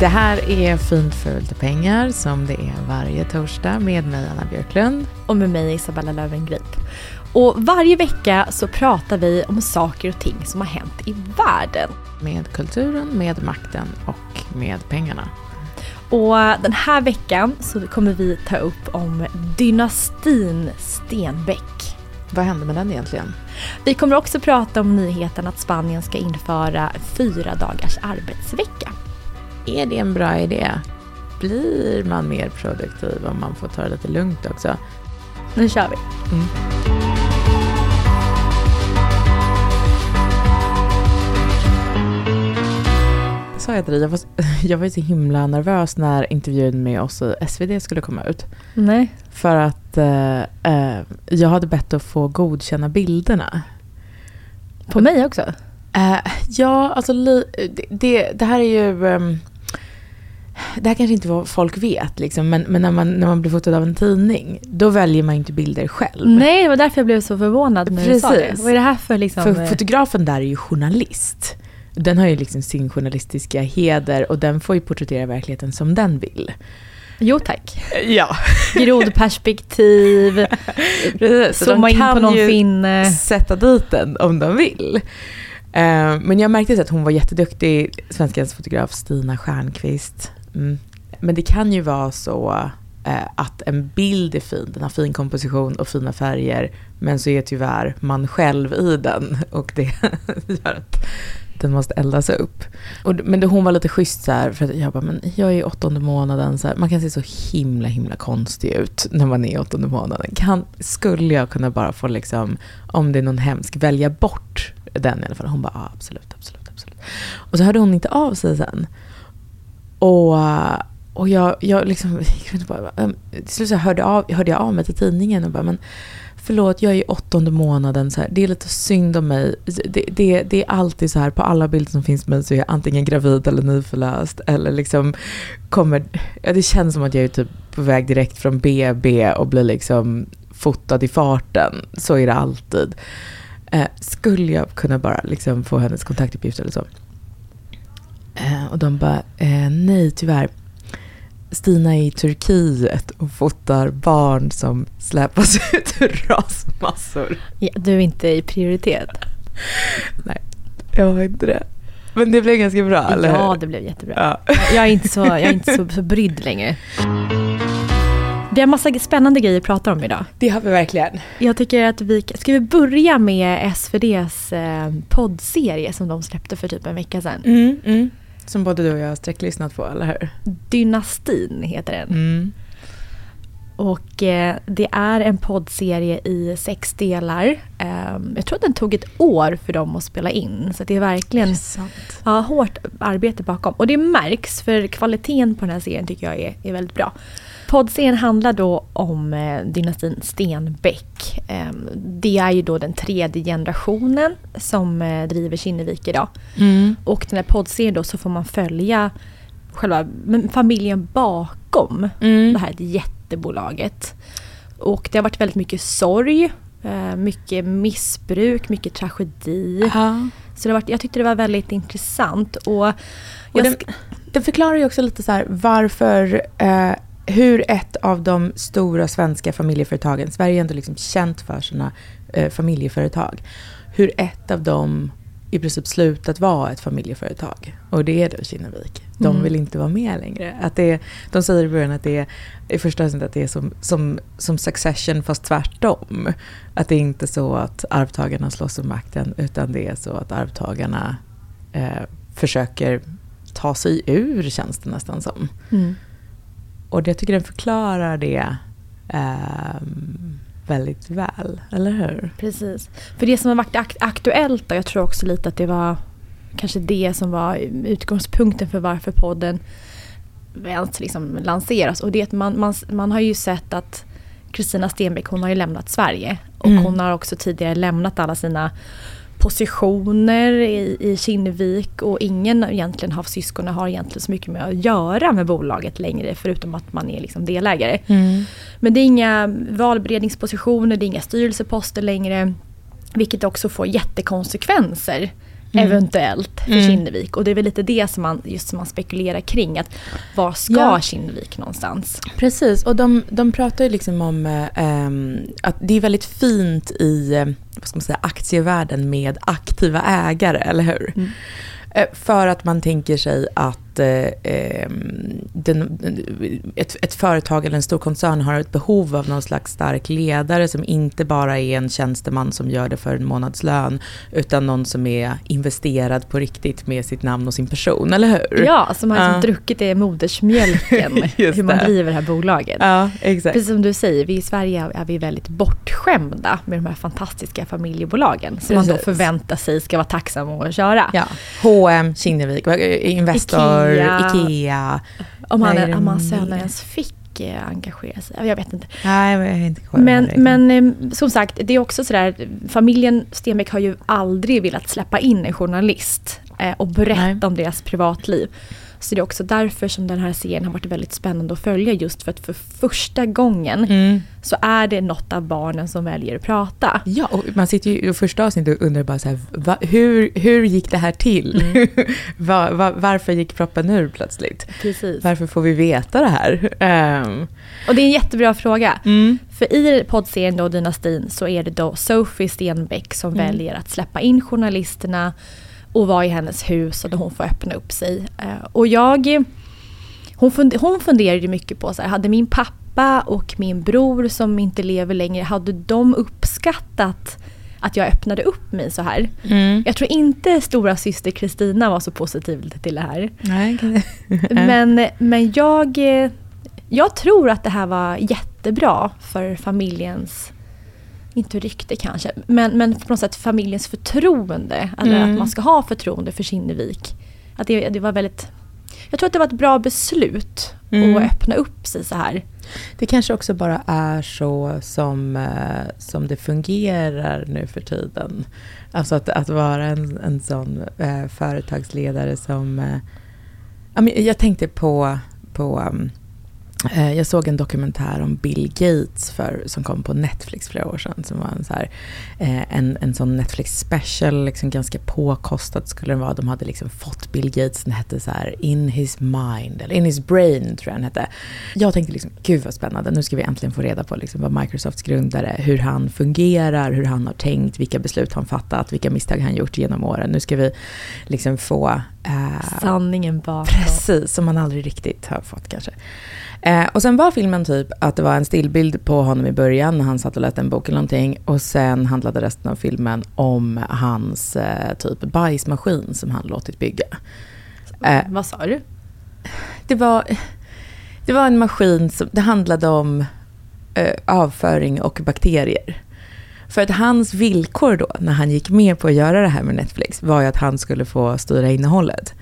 Det här är Fint fult pengar som det är varje torsdag med mig Anna Björklund. Och med mig Isabella Löwengrip. Och varje vecka så pratar vi om saker och ting som har hänt i världen. Med kulturen, med makten och med pengarna. Och den här veckan så kommer vi ta upp om dynastin Stenbeck. Vad hände med den egentligen? Vi kommer också prata om nyheten att Spanien ska införa fyra dagars arbetsvecka. Är det en bra idé? Blir man mer produktiv om man får ta det lite lugnt också? Nu kör vi. Mm. Sa jag till dig, jag var, jag var så himla nervös när intervjun med oss i SvD skulle komma ut. Nej. För att eh, eh, jag hade bett att få godkänna bilderna. På mig också? Eh, ja, alltså li, det, det, det här är ju... ehm, det här kanske inte vad folk vet, liksom, men, men när, man, när man blir fotad av en tidning, då väljer man inte bilder själv. Nej, det var därför jag blev så förvånad när du sa det. Precis. Vad är det här för liksom... För eh, fotografen där är ju journalist. Den har ju liksom sin journalistiska heder och den får ju porträttera verkligheten som den vill. Jo tack. Ja. Grodperspektiv, Precis. zooma de in på kan någon ju finne. sätta dit den om de vill. Eh, men jag märkte att hon var jätteduktig, svenskans fotograf Stina Stjernqvist. Mm. Men det kan ju vara så eh, att en bild är fin, den har fin komposition och fina färger, men så är tyvärr man själv i den och det gör att den måste eldas upp. Och, men det, hon var lite schysst så här, för att jag bara, men jag är i åttonde månaden, så här, man kan se så himla himla konstig ut när man är i åttonde månaden. Kan, skulle jag kunna bara få, liksom, om det är någon hemsk, välja bort den i alla fall? Hon bara, ja, absolut, absolut, absolut. Och så hörde hon inte av sig sen. Och, eh, och jag, jag liksom, jag bara, um, till slut så hörde, av, hörde jag av mig till tidningen och bara, men förlåt, jag är i åttonde månaden, så här, det är lite synd om mig. Det, det, det är alltid så här, på alla bilder som finns med mig så är jag antingen gravid eller nyförlöst. Eller liksom kommer, ja, det känns som att jag är typ på väg direkt från BB och blir liksom fotad i farten. Så är det alltid. Eh, skulle jag kunna bara liksom få hennes kontaktuppgifter eller så? Eh, och de bara, eh, nej tyvärr. Stina är i Turkiet och fotar barn som släpas ut ur rasmassor. Ja, du är inte i prioritet. Nej, jag var inte det. Men det blev ganska bra, eller Ja, hur? det blev jättebra. Ja. Jag är inte så, jag är inte så, så brydd längre. Vi har massa spännande grejer att prata om idag. Det har vi verkligen. Jag tycker att vi... Ska vi börja med SVDs eh, poddserie som de släppte för typ en vecka sedan? Mm, mm. Som både du och jag har sträcklyssnat på, eller hur? Dynastin heter den. Mm. Och eh, det är en poddserie i sex delar. Eh, jag tror att den tog ett år för dem att spela in. Så det är verkligen ja, hårt arbete bakom. Och det märks, för kvaliteten på den här serien tycker jag är, är väldigt bra. Poddserien handlar då om eh, dynastin Stenbeck. Eh, det är ju då den tredje generationen som eh, driver Kinnevik idag. Mm. Och den här poddserien då så får man följa själva familjen bakom Mm. det här jättebolaget. Och det har varit väldigt mycket sorg, eh, mycket missbruk, mycket tragedi. Ja. Så det har varit, jag tyckte det var väldigt intressant. Och Och den, den förklarar ju också lite så här varför, eh, hur ett av de stora svenska familjeföretagen, Sverige är ändå liksom känt för sina eh, familjeföretag, hur ett av dem i princip slutat vara ett familjeföretag. Och det är då Kinnevik. De Mm. vill inte vara med längre. Att det, de säger i början att det är, i första avsnittet att det är som, som, som Succession fast tvärtom. Att det är inte så att arvtagarna slåss om makten utan det är så att arvtagarna eh, försöker ta sig ur känns det nästan som. Mm. Och jag tycker den förklarar det ehm, väldigt väl, eller hur? Precis. För det som har varit akt- aktuellt, och jag tror också lite att det var kanske det som var utgångspunkten för varför podden ens liksom lanseras. Och det att man, man, man har ju sett att Kristina Stenbeck, hon har ju lämnat Sverige. Och Mm. hon har också tidigare lämnat alla sina positioner i, i Kinnevik och ingen egentligen av syskonen har egentligen så mycket med att göra med bolaget längre förutom att man är liksom delägare. Men det är inga valberedningspositioner, det är inga styrelseposter längre. Vilket också får jättekonsekvenser eventuellt för Mm. Kinnevik. Och det är väl lite det som man, just som man spekulerar kring. Att var ska Ja. Kinnevik någonstans? Precis, och de, de pratar ju liksom om eh, ehm, att det är väldigt fint i eh, vad ska man säga, aktievärlden med aktiva ägare, eller hur? Mm. Eh, För att man tänker sig att eh, ehm, den, ett, ett företag eller en stor koncern har ett behov av någon slags stark ledare som inte bara är en tjänsteman som gör det för en månadslön, utan någon som är investerad på riktigt med sitt namn och sin person, eller hur? Ja, som har Ja. druckit det modersmjölken. Hur man driver det här bolaget. Ja, exakt. Precis som du säger, vi i Sverige är vi väldigt bortskämda med de här fantastiska familjebolagen. Som man då Precis. förväntar sig ska vara tacksam att köra. Ja. H&M, Kinnevik, Investor, Ikea. Ikea. Om han, är om han söner ens fick eh, engagera sig. Jag vet inte. Nej, men inte Men, men eh, som sagt, det är också sådär, familjen Stenbeck har ju aldrig velat släppa in en journalist eh, och berätta Nej. om deras privatliv. Så det är också därför som den här serien har varit väldigt spännande att följa just för att för första gången Mm. så är det något av barnen som väljer att prata. Ja, och man sitter ju i första avsnittet och undrar bara så här, va, hur, hur gick det här till? va, va, varför gick proppen ur plötsligt? Precis. Varför får vi veta det här? Ehm, Och det är en jättebra fråga. mm. För i poddserien då Dynastin så är det då Sophie Stenbeck som Mm. väljer att släppa in journalisterna och vara i hennes hus och där hon får öppna upp sig. Eh, Och jag... Hon, fund, hon funderade mycket på så här, hade min pappa och min bror som inte lever längre, hade de uppskattat att jag öppnade upp mig så här? Mm. Jag tror inte stora syster Kristina var så positiv till det här. Nej, Men, men jag, jag tror att det här var jättebra för familjens, inte rykte kanske, men, men på något sätt familjens förtroende. Eller Mm. att man ska ha förtroende för Kinnevik. Att det, det var väldigt, jag tror att det var ett bra beslut Mm. att öppna upp sig så här. Det kanske också bara är så som, eh, som det fungerar nu för tiden. Alltså att, att vara en, en sån eh, företagsledare som... Eh, jag tänkte på... på um, eh, jag såg en dokumentär om Bill Gates för, som kom på Netflix flera år sedan. Som var en, så här, eh, en, en sån Netflix special, liksom ganska påkostad skulle den vara. De hade liksom fått Bill Gates, den hette så här In his mind, eller In his brain tror jag den hette. Jag tänkte liksom, gud vad spännande, nu ska vi äntligen få reda på liksom vad Microsofts grundare, hur han fungerar, hur han har tänkt, vilka beslut han fattat, vilka misstag han gjort genom åren. Nu ska vi liksom få... eh, Sanningen bakom. Precis, som man aldrig riktigt har fått kanske. Eh, och sen var filmen typ att det var en stillbild på honom i början när han satt och läste en bok eller någonting. Och sen handlade resten av filmen om hans eh, typ bajsmaskin som han låtit bygga. Eh, Vad sa du? det, var, det var en maskin som, det handlade om eh, avföring och bakterier. För att hans villkor då, när han gick med på att göra det här med Netflix, var ju att han skulle få styra innehållet.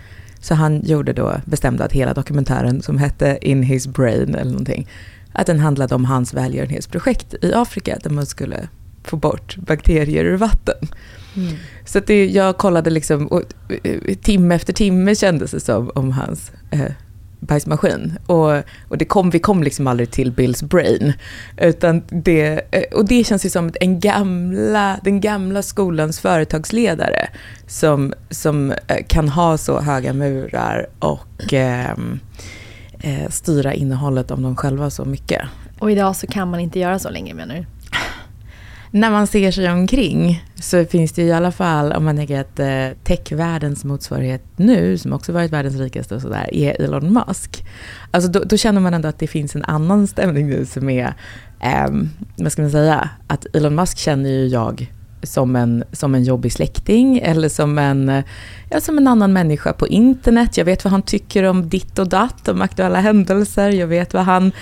Så han gjorde då, bestämde att hela dokumentären som hette In his brain eller någonting, att den handlade om hans välgörenhetsprojekt i Afrika där man skulle få bort bakterier ur vatten. Mm. Så det, jag kollade liksom, och, eh, timme efter timme kändes det som om hans eh, bajsmaskin. Och, och det kom, vi kom liksom aldrig till Bills brain. Utan det, eh, och det känns ju som en gamla, den gamla skolans företagsledare som, som eh, kan ha så höga murar och ehm, eh, styra innehållet om dem själva så mycket. Och idag så kan man inte göra så länge menar du? När man ser sig omkring så finns det i alla fall, om man tänker att eh, techvärldens motsvarighet nu, som också varit världens rikaste och sådär, är Elon Musk. Alltså då, då, känner man ändå att det finns en annan stämning nu som är, eh, vad ska man säga, att Elon Musk känner ju jag som en, som en jobbig släkting eller som en, ja, som en annan människa på internet. Jag vet vad han tycker om ditt och datt, om aktuella händelser. Jag vet vad, han,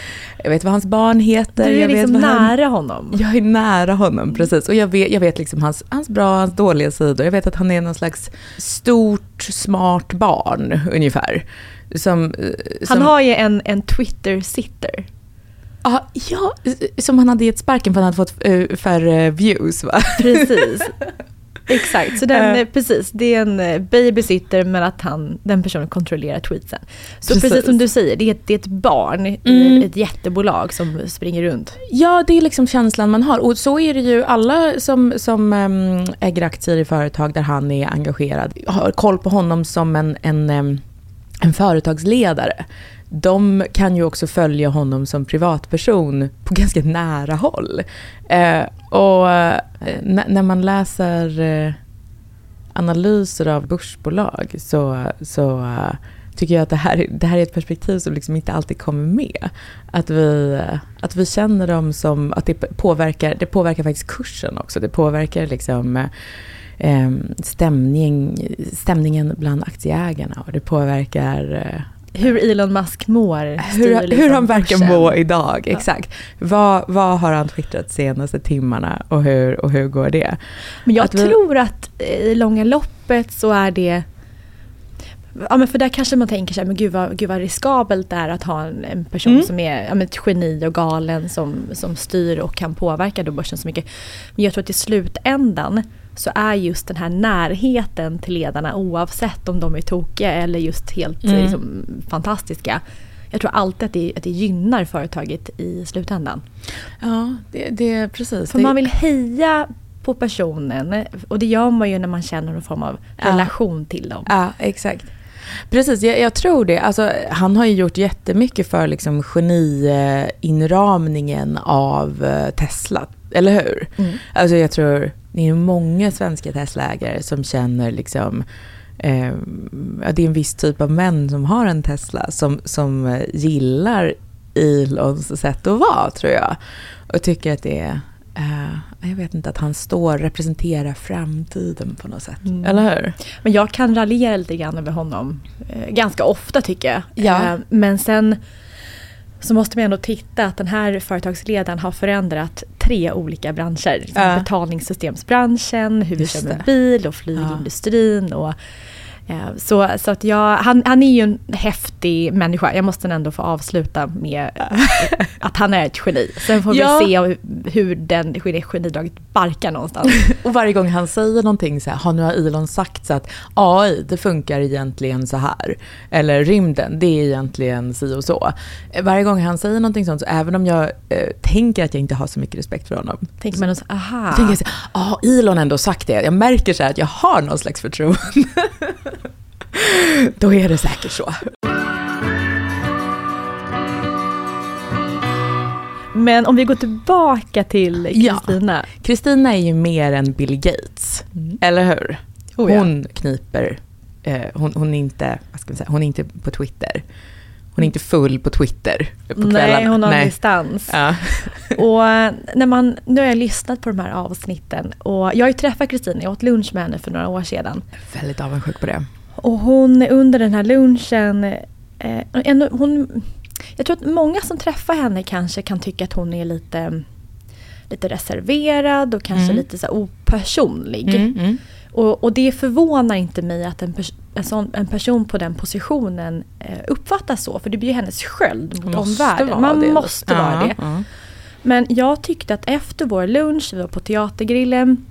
jag vet vad hans barn heter. Du är jag liksom vet nära han, honom. Jag är nära honom, precis. Och jag vet, jag vet liksom hans, hans bra och hans dåliga sidor. Jag vet att han är någon slags stort, smart barn, ungefär. Som, eh, som... Han har ju en, en Twitter-sitter. Ja, ja, som han hade gett sparken för att han hade fått uh, färre views va? Precis. Exakt, så den, uh. precis, det är en eh, babysitter men att han, den personen kontrollerar tweetsen. Så precis, precis som du säger, det är, det är ett barn mm. i ett jättebolag som springer runt. Ja, det är liksom känslan man har. Och så är det ju alla som, som um, äger aktier i företag där han är engagerad, har koll på honom som en, en, um, en företagsledare de kan ju också följa honom som privatperson på ganska nära håll. Eh, och eh, när man läser eh, analyser av börsbolag så, så uh, tycker jag att det här, det här är ett perspektiv som liksom inte alltid kommer med. Att vi, eh, att vi känner dem som att det påverkar, det påverkar faktiskt kursen också. Det påverkar liksom eh, eh stämning, stämningen bland aktieägarna och det påverkar eh, hur Elon Musk mår. Hur, liksom hur han verkar må idag, ja. exakt. Vad, vad har han twittrat senaste timmarna och hur, och hur går det? Men jag att tror vi... att i långa loppet så är det Ja men för där kanske man tänker sig, men gud vad, gud vad riskabelt det är att ha en, en person mm. som är ja, ett geni och galen som, som styr och kan påverka då börsen så mycket. Men jag tror att i slutändan så är just den här närheten till ledarna oavsett om de är tokiga eller just helt mm. liksom, fantastiska. Jag tror alltid att det, att det gynnar företaget i slutändan. Ja, det, det precis. För man vill heja på personen och det gör man ju när man känner någon form av relation ja. till dem. Ja, exakt. Precis, jag, jag, tror det. Alltså, han har ju gjort jättemycket för liksom, geniinramningen av eh, Tesla, eller hur? Mm. Alltså jag tror det är många svenska Tesla-ägare som känner liksom eh, det är en viss typ av män som har en Tesla som, som gillar Elons sätt att vara, tror jag. Och tycker att det är Uh, jag vet inte, att han står representerar framtiden på något sätt. Mm. Eller hur? Men jag kan raljera lite grann över honom. Uh, ganska ofta tycker jag. Ja. Uh, men sen så måste man ändå titta att den här företagsledaren har förändrat tre olika branscher. Liksom betalningssystemsbranschen, hur vi kör med bil och flygindustrin. Och, så, så att jag, han, han är ju en häftig människa. Jag måste ändå få avsluta med att han är ett geni. Sen får ja. vi se hur den, hur det genidraget barkar någonstans. och varje gång han säger någonting så här, har nu Elon sagt så att AI, det funkar egentligen så här. Eller rymden, det är egentligen si och så. Varje gång han säger någonting sånt, så även om jag eh, tänker att jag inte har så mycket respekt för honom. Tänker man så, aha. Tänker jag så, ah, Elon ändå sagt det. Jag märker så att jag har någon slags förtroende. Då är det säkert så. Men om vi går tillbaka till Kristina. Kristina ja. är ju mer än Bill Gates, mm. eller hur? Oh, ja. Hon kniper, eh, hon, hon, är inte, vad ska säga, hon är inte på Twitter. Hon är inte full på Twitter på Nej, hon har Nej. distans. Ja. och när man, nu har jag lyssnat på de här avsnitten och jag har ju träffat Kristina, jag åt lunch med henne för några år sedan. Väldigt avundsjuk på det. Och hon under den här lunchen, eh, hon, jag tror att många som träffar henne kanske kan tycka att hon är lite, lite reserverad och kanske mm. lite så opersonlig. Mm, mm. Och, och, det förvånar inte mig att en en, sån, en person på den positionen eh, uppfattas så. För det blir ju hennes sköld mot omvärlden. Man det. måste vara Ja, det. ja. Men jag tyckte att efter vår lunch, vi var på Teatergrillen.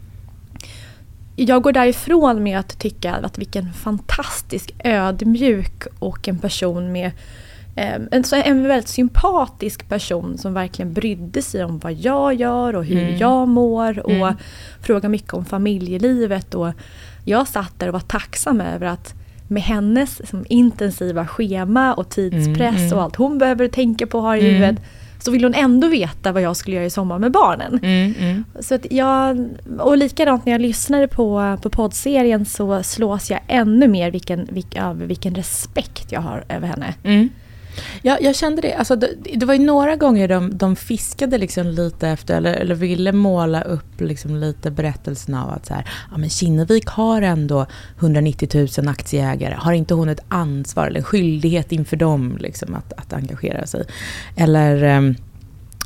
Jag går därifrån med att tycka att vilken fantastisk ödmjuk och en person med eh, en, väldigt sympatisk person som verkligen brydde sig om vad jag gör och hur Mm. jag mår och Mm. frågade mycket om familjelivet. Och jag satt där och var tacksam över att med hennes liksom, intensiva schema och tidspress Mm, mm. och allt hon behöver tänka på och ha i Mm. huvudet så vill hon ändå veta vad jag skulle göra i sommar med barnen. Mm, mm. Så att jag, och likadant när jag lyssnade på, på poddserien så slås jag ännu mer vilken, vilken, över vilken respekt jag har över henne. Mm. Ja, jag kände det. Alltså, det, det var ju några gånger de, de fiskade liksom lite efter, eller, eller ville måla upp liksom lite berättelsen av att så här, ja, men Kinnevik har ändå 190 000 aktieägare. Har inte hon ett ansvar eller en skyldighet inför dem liksom, att, att engagera sig? Eller ehm,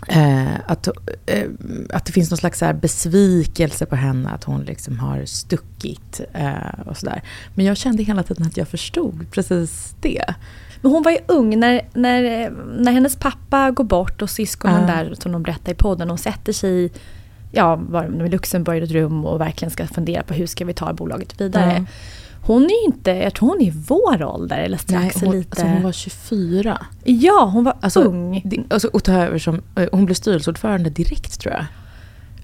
eh, att, eh, att det finns någon slags så här besvikelse på henne, att hon liksom har stuckit eh, och sådär. Men jag kände hela tiden att jag förstod precis det. Men hon var ju ung när, när, när hennes pappa går bort och syskonen Ja. där som de berättar i podden, och sätter sig i ja, var, Luxemburg i ett rum och verkligen ska fundera på hur ska vi ta bolaget vidare. Ja. Hon är ju inte, jag tror hon är i vår ålder eller strax hon, lite. alltså hon var 24. ja, hon var Alltså, ung. Det, alltså, och ta över som, eh, hon blev styrelseordförande direkt tror jag.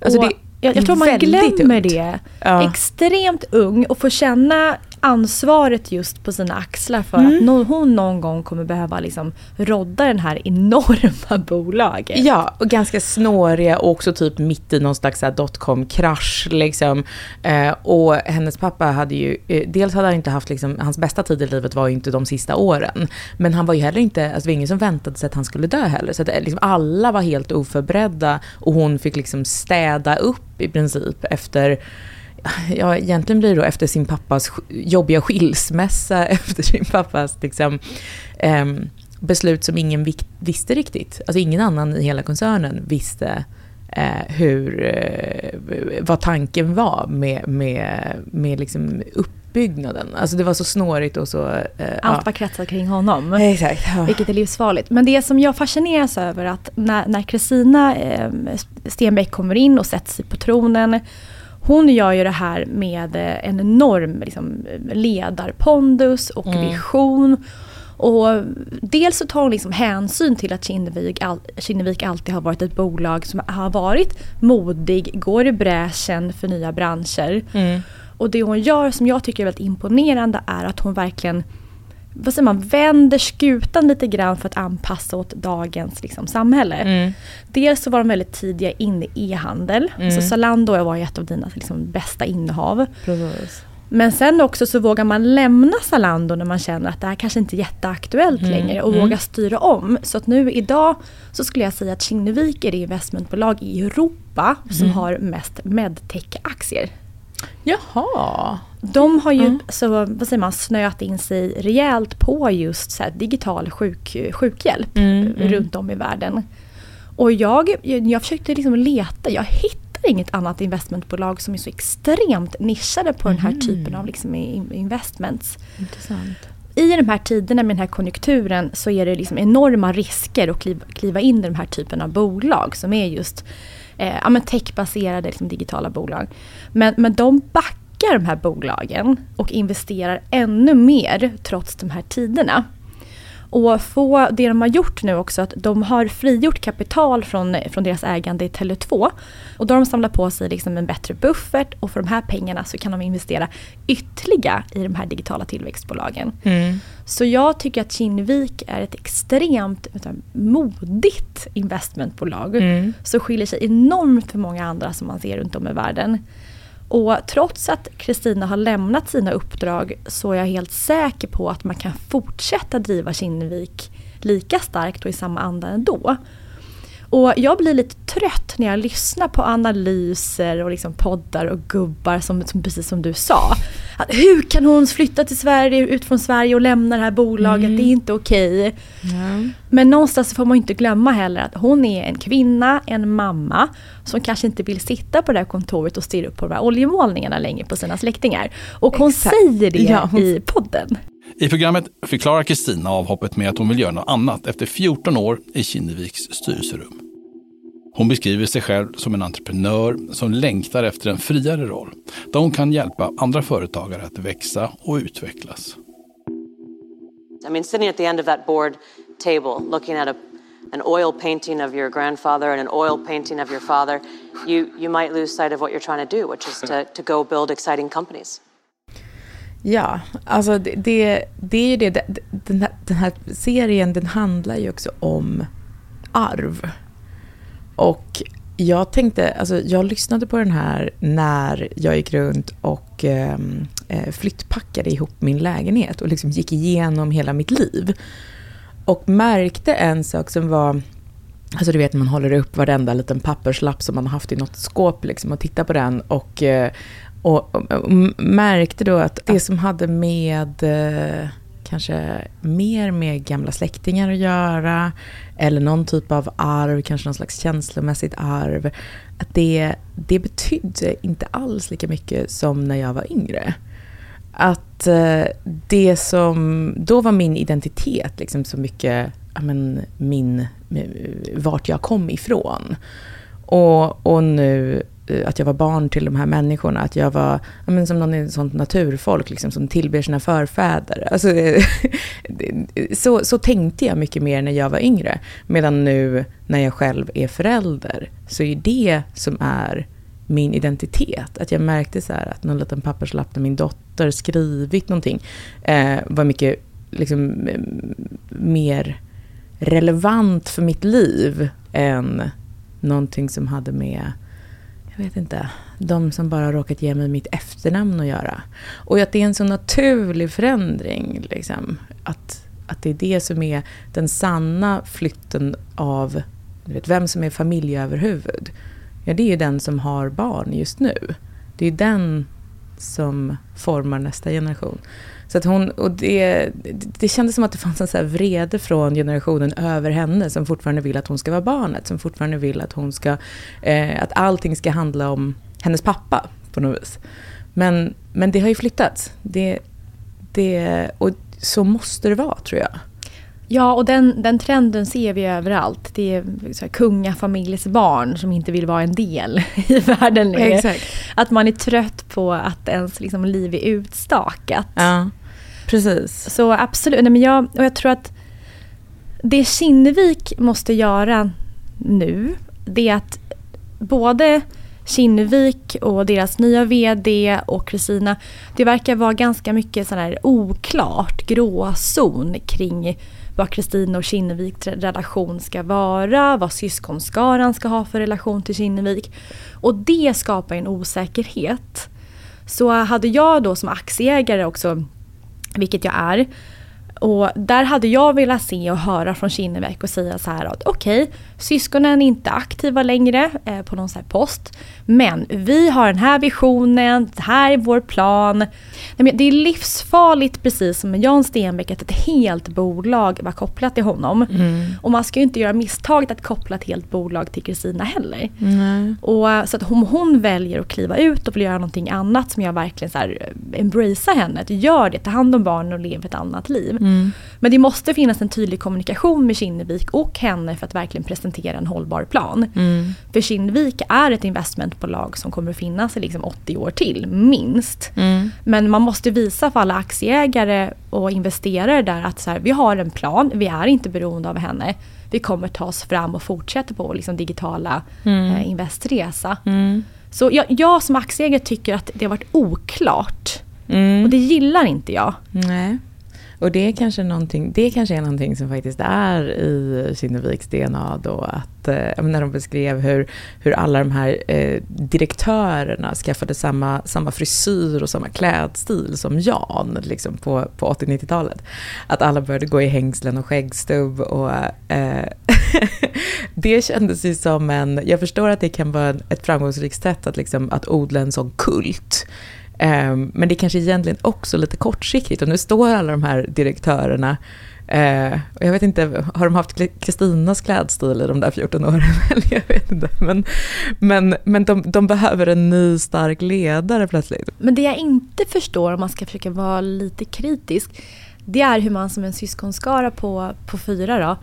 Alltså, och det jag, jag tror man glömmer ungt. det. Ja. Extremt ung och får känna ansvaret just på sina axlar för Mm. att no, hon någon gång kommer behöva liksom rodda den här enorma bolaget. Ja, och ganska snåriga och också typ mitt i någon slags dotcom-krasch. Liksom. Eh, och hennes pappa hade ju, eh, dels hade han inte haft, liksom, hans bästa tid i livet var ju inte de sista åren. Men han var ju heller inte, alltså det var ingen som väntade sig att han skulle dö heller. Så att, eh, liksom, alla var helt oförberedda och hon fick liksom städa upp i princip efter Ja, egentligen blir det då efter sin pappas jobbiga skilsmässa, efter sin pappas liksom, ehm, beslut som ingen visste riktigt. Alltså ingen annan i hela koncernen visste eh, hur, eh, vad tanken var med, med, med liksom uppbyggnaden. Alltså det var så snårigt och så... Eh, Allt var kretsat kring honom. Exakt. Ja. Vilket är livsfarligt. Men det som jag fascineras över att när, när Kristina eh, Stenbeck kommer in och sätter sig på tronen. Hon gör ju det här med eh, en enorm liksom, ledarpondus och Mm. vision. Och dels så tar hon liksom hänsyn till att Kinnevik, all, Kinnevik alltid har varit ett bolag som har varit modig, går i bräschen för nya branscher. Mm. Och det hon gör som jag tycker är väldigt imponerande är att hon verkligen vad säger man, vänder skutan lite grann för att anpassa åt dagens liksom, samhälle. Mm. Dels så var de väldigt tidiga in i e-handel. Mm. Så Zalando var ju ett av dina liksom, bästa innehav. Precis. Men sen också så vågar man lämna Zalando när man känner att det här kanske inte är jätteaktuellt Mm, längre och mm. våga styra om. Så att nu idag så skulle jag säga att Kinnevik är det investmentbolag i Europa som Mm. har mest medtech-aktier. Jaha. De har ju Mm. så, vad säger man, snöat in sig rejält på just så digital sjuk, sjukhjälp Mm, mm. runt om i världen. Och jag, jag försökte liksom leta, jag hittar inget annat investmentbolag som är så extremt nischade på den här Mhm. typen av liksom in- investments. Intressant. I de här tiderna med den här konjunkturen så är det liksom enorma risker att kliva, kliva in i den här typen av bolag som är just eh, ja, techbaserade liksom digitala bolag. Men, men de backar de här bolagen och investerar ännu mer trots de här tiderna. Och få det de har gjort nu också, att de har frigjort kapital från, från deras ägande i Tele2. Och då har de samlat på sig liksom en bättre buffert och för de här pengarna så kan de investera ytterligare i de här digitala tillväxtbolagen. Mm. Så jag tycker att Kinnevik är ett extremt du, modigt investmentbolag. Mm. Som skiljer sig enormt från många andra som man ser runt om i världen. Och trots att Kristina har lämnat sina uppdrag så är jag helt säker på att man kan fortsätta driva Kinnevik lika starkt och i samma anda ändå. Och jag blir lite trött när jag lyssnar på analyser och liksom poddar och gubbar som, som precis som du sa. Att hur kan hon flytta till Sverige, ut från Sverige och lämna det här bolaget? Mm. Det är inte okej. Okay. Ja. Men någonstans får man inte glömma heller att hon är en kvinna, en mamma som kanske inte vill sitta på det här kontoret och stirra upp på de här oljemålningarna längre på sina släktingar. Och hon Exakt. säger det ja, hon... i podden. I programmet förklarar Kristina avhoppet med att hon vill göra något annat efter 14 år i Kinneviks styrelserum. Hon beskriver sig själv som en entreprenör som längtar efter en friare roll, där hon kan hjälpa andra företagare att växa och utvecklas. I mean, sitting at the end of that board table, looking at a, an oil painting of your grandfather and an oil painting of your father, you, you might lose sight of what you're trying to do, which is to, to go build exciting companies. Ja, alltså det, det, det är ju det. Den här, den här serien den handlar ju också om arv. Och jag tänkte, alltså jag lyssnade på den här när jag gick runt och ehm, eh, flyttpackade ihop min lägenhet och liksom gick igenom hela mitt liv. Och märkte en sak som var, alltså du vet man håller upp varenda liten papperslapp som man har haft i något skåp liksom och tittar på den och, eh, och, och, och märkte då att det som hade med eh, kanske mer med gamla släktingar att göra, eller någon typ av arv, kanske någon slags känslomässigt arv, att det, det betydde inte alls lika mycket som när jag var yngre. Att eh, det som då var min identitet, liksom så mycket men, min, Eh, vart jag kom ifrån. Och, och nu eh, att jag var barn till de här människorna, att jag var men, som någon sånt naturfolk liksom, som tillber sina förfäder. Alltså, eh, så, så tänkte jag mycket mer när jag var yngre. Medan nu när jag själv är förälder så är det som är min identitet. Att jag märkte så att någon liten papperslapp där min dotter skrivit någonting eh, var mycket liksom, mer relevant för mitt liv än någonting som hade med jag vet inte, de som bara råkat ge mig mitt efternamn att göra. Och att det är en så naturlig förändring. Liksom. Att, att det är det som är den sanna flytten av du vet, vem som är familjeöverhuvud. Ja, det är ju den som har barn just nu. Det är den som formar nästa generation. Så att hon, och det, det kändes som att det fanns en så här vrede från generationen över henne som fortfarande vill att hon ska vara barnet, som fortfarande vill att hon ska, eh, att allting ska handla om hennes pappa på något vis. Men, men det har ju flyttats. Det, det, och så måste det vara tror jag. Ja, och den, den trenden ser vi överallt. Det är så här, kungafamiljs barn som inte vill vara en del i världen längre. Att man är trött på att ens liksom, liv är utstakat. Ja. Precis. Så absolut, Nej, men jag, och jag tror att det Kinnevik måste göra nu, det är att både Kinnevik och deras nya VD och Kristina, det verkar vara ganska mycket sån här oklart, gråzon kring vad Kristina och Kinneviks relation ska vara, vad syskonskaran ska ha för relation till Kinnevik. Och det skapar en osäkerhet. Så hade jag då som aktieägare också vilket jag är. Och där hade jag velat se och höra från Kinnevik och säga så här att okej, okay, syskonen är inte aktiva längre eh, på någon sån post. Men vi har den här visionen, det här är vår plan. Nej, det är livsfarligt precis som med Jan Stenbeck att ett helt bolag var kopplat till honom. Mm. Och man ska ju inte göra misstaget att koppla ett helt bolag till Kristina heller. Mm. Och, så att om hon väljer att kliva ut och vill göra någonting annat som jag verkligen så här, eh, embracea henne, att gör det, ta hand om barnen och lev ett annat liv. Mm. Men det måste finnas en tydlig kommunikation med Kinnevik och henne för att verkligen presentera en hållbar plan. Mm. För Kinnevik är ett investmentbolag som kommer att finnas i liksom 80 år till, minst. Mm. Men man måste visa för alla aktieägare och investerare där att så här, vi har en plan, vi är inte beroende av henne. Vi kommer ta oss fram och fortsätta på vår liksom, digitala mm. eh, investresa. Mm. Så jag, jag, som aktieägare tycker att det har varit oklart. Mm. Och det gillar inte jag. Nej. Och det är kanske någonting, det kanske är någonting som faktiskt är i Kinneviks DNA då att eh, när de beskrev hur, hur alla de här eh, direktörerna skaffade samma, samma frisyr och samma klädstil som Jan liksom på, på 80-90-talet. Att alla började gå i hängslen och skäggstubb och eh, det kändes ju som en... Jag förstår att det kan vara ett framgångsrikt sätt att, liksom, att odla en sån kult. Um, men det är kanske egentligen också lite kortsiktigt. Och nu står alla de här direktörerna Eh, jag vet inte, har de haft Kristinas klädstil i de där 14 åren? jag vet inte. Men, men, men de, de, behöver en ny stark ledare plötsligt. Men det jag inte förstår, om man ska försöka vara lite kritisk, det är hur man som en syskonskara på, på fyra då,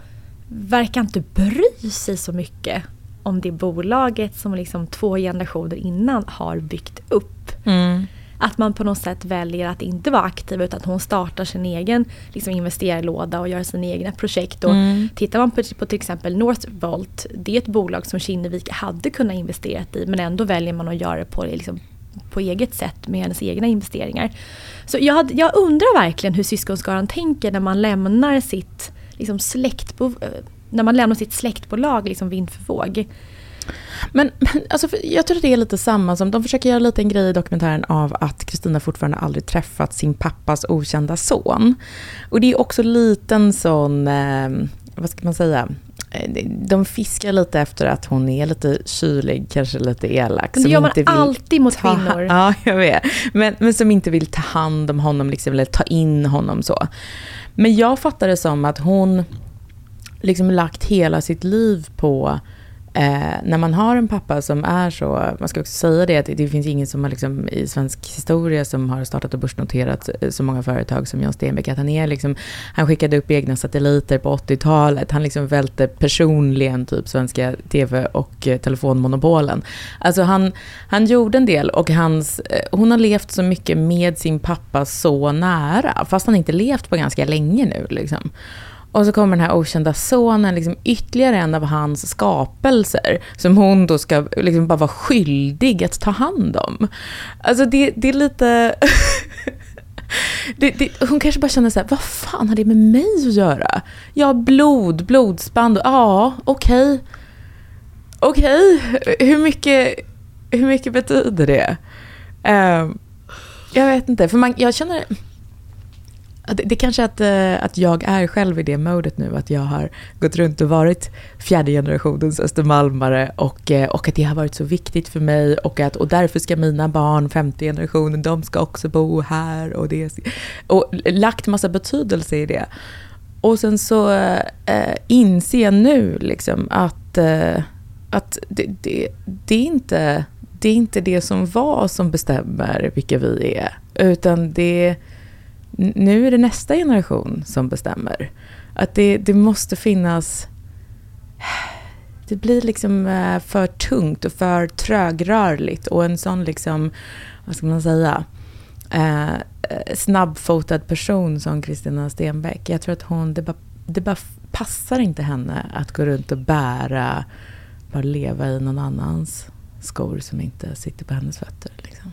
verkar inte bry sig så mycket om det bolaget som liksom två generationer innan har byggt upp. Mm. Att man på något sätt väljer att inte vara aktiv utan att hon startar sin egen liksom, investerarlåda och gör sina egna projekt. Och mm. Tittar man på, på till exempel Northvolt, det är ett bolag som Kinnevik hade kunnat investera i men ändå väljer man att göra det på, liksom, på eget sätt med hennes egna investeringar. Så jag, hade, jag undrar verkligen hur syskonskaran tänker när man lämnar sitt liksom, släktbo, när man lämnar sitt släktbolag liksom vind för våg. Men, men alltså, jag tror att det är lite samma som, de försöker göra lite en grej i dokumentären av att Kristina fortfarande aldrig träffat sin pappas okända son. Och det är också liten sån, eh, vad ska man säga, eh, de fiskar lite efter att hon är lite kylig, kanske lite elak. Men det gör man alltid mot ta, kvinnor. Ja, jag vet. Men, men som inte vill ta hand om honom, liksom, eller ta in honom så. Men jag fattar det som att hon liksom lagt hela sitt liv på Eh, när man har en pappa som är så, man ska också säga det, att det finns ingen som har liksom, i svensk historia som har startat och börsnoterat eh, så många företag som John Stenbeck. Att han, är liksom, han skickade upp egna satelliter på 80-talet. Han liksom välte personligen typ svenska tv och eh, telefonmonopolen. Alltså han, han gjorde en del och hans, eh, hon har levt så mycket med sin pappa så nära, fast han inte levt på ganska länge nu. Liksom. Och så kommer den här okända sonen, liksom ytterligare en av hans skapelser, som hon då ska liksom bara vara skyldig att ta hand om. Alltså det, det är lite... det, det, hon kanske bara känner så här, vad fan har det med mig att göra? Ja, blod, blodsband, ja, okej. Okay. Okej, okay. hur, mycket, hur mycket betyder det? Uh, jag vet inte, för man, jag känner det, det kanske är att, eh, att jag är själv i det modet nu, att jag har gått runt och varit fjärde generationens östermalmare och, eh, och att det har varit så viktigt för mig och, att, och därför ska mina barn, femte generationen, de ska också bo här och, det, och lagt massa betydelse i det. Och sen så äh, inser jag nu liksom att, äh, att det, det, det, är inte, det är inte det som var som bestämmer vilka vi är, utan det nu är det nästa generation som bestämmer. Att det, det måste finnas... Det blir liksom eh, för tungt och för trögrörligt och en sån liksom, vad ska man säga, eh, snabbfotad person som Kristina Stenbeck. Jag tror att hon, det bara, det bara passar inte henne att gå runt och bära, bara leva i någon annans skor som inte sitter på hennes fötter. Liksom.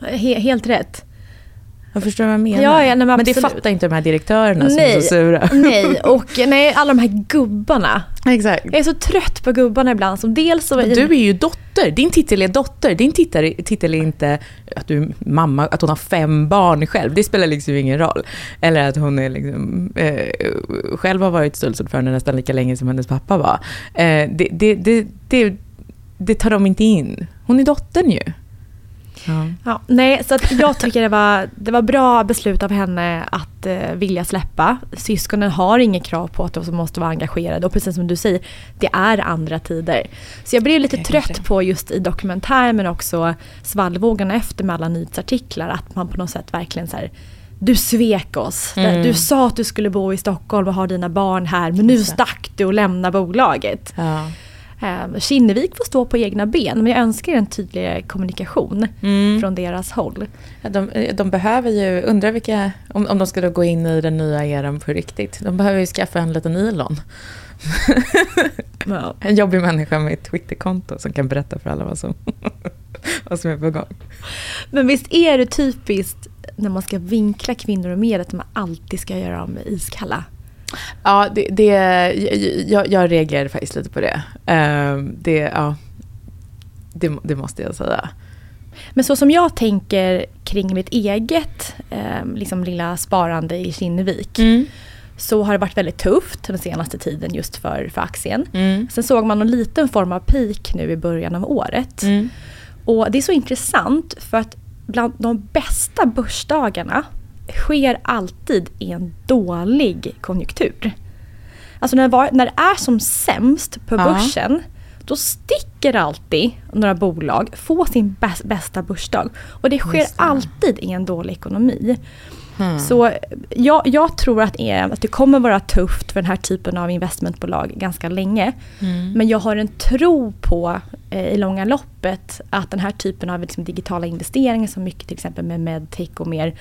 He helt rätt. Jag förstår vad jag menar. Ja, ja, nej, men, men det fattar inte de här direktörerna nej, som är så sura. Nej, och nej, alla de här gubbarna. Exakt. Jag är så trött på gubbarna ibland. Som dels så men du är ju dotter. Din titel är dotter. Din titel, titel är inte att du är mamma, att hon har fem barn själv. Det spelar liksom ingen roll. Eller att hon är liksom, eh, själv har varit styrelseordförande nästan lika länge som hennes pappa var. Eh, det, det, det, det, det tar de inte in. Hon är dottern ju. Ja. ja. nej, så jag tycker det var, det var bra beslut av henne att eh, vilja släppa. Syskonen har inget krav på att de måste vara engagerade och precis som du säger, det är andra tider. Så jag blev lite okay, trött på just i dokumentären men också svallvågorna efter med alla nyhetsartiklar att man på något sätt verkligen så här, du svek oss. Mm. Du sa att du skulle bo i Stockholm och ha dina barn här men nu stack du och lämnade bolaget. Ja. Eh, Kinnevik får stå på egna ben men jag önskar en tydligare kommunikation mm. från deras håll. De, de, behöver ju, undrar vilka, om, om de ska gå in i den nya eran på riktigt, de behöver ju skaffa en liten Elon. ja. En jobbig människa med ett Twitterkonto som kan berätta för alla vad som, vad som är på gång. Men visst är det typiskt när man ska vinkla kvinnor och mer att man alltid ska göra dem iskalla? Ja, det, det, jag, jag reagerade faktiskt lite på det. Uh, det, ja, det, det, måste jag säga. Men så som jag tänker kring mitt eget eh, liksom lilla sparande i Kinnevik. Mm. så har det varit väldigt tufft den senaste tiden just för, för aktien. Mm. Sen såg man en liten form av peak nu i början av året. Mm. Och det är så intressant för att bland de bästa börsdagarna sker alltid i en dålig konjunktur. Alltså när var, när det är som sämst på börsen då sticker alltid några bolag få sin bäst, bästa börsdag. Och det sker det. alltid i en dålig ekonomi. Hmm. Så jag, jag tror att, det är, att det kommer vara tufft för den här typen av investmentbolag ganska länge. Mm. Men jag har en tro på eh, i långa loppet att den här typen av liksom, digitala investeringar som mycket till exempel med medtech och mer eh,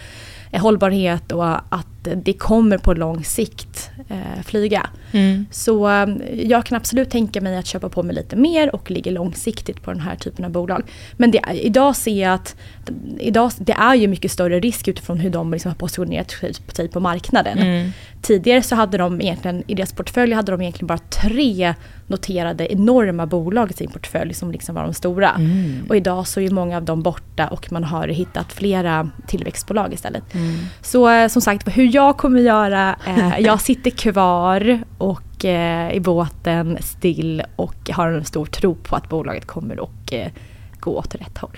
hållbarhet och att det kommer på lång sikt eh, flyga. Mm. Så eh, jag kan absolut tänka mig att köpa på mig lite mer och ligga långsiktigt på den här typen av bolag. Men det, idag ser jag att idag, det är ju mycket större risk utifrån hur de liksom har positionerat sig- på marknaden. Mm. Tidigare så hade de egentligen, i deras portfölj hade de egentligen bara tre noterade enorma bolag i sin portfölj som liksom var de stora. Mm. Och idag så är många av dem borta och man har hittat flera tillväxtbolag istället. Mm. Så eh, som sagt, hur jag kommer göra, eh, jag sitter kvar och eh, i båten still och har en stor tro på att bolaget kommer att eh, gå åt rätt håll.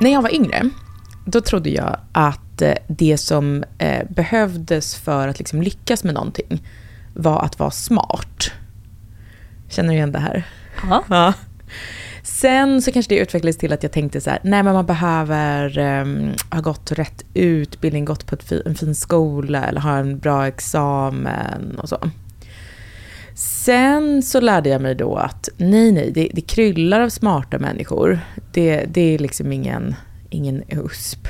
När jag var yngre, då trodde jag att eh, det som eh, behövdes för att liksom lyckas med någonting var att vara smart. Känner du igen det här? Ja. Ja. Sen så kanske det utvecklades till att jag tänkte så här, nej men man behöver ehm, ha gått rätt utbildning, gått på fi, en fin skola eller ha en bra examen och så. Sen så lärde jag mig då att nej, nej, det, det kryllar av smarta människor. Det, det är liksom ingen, ingen USP.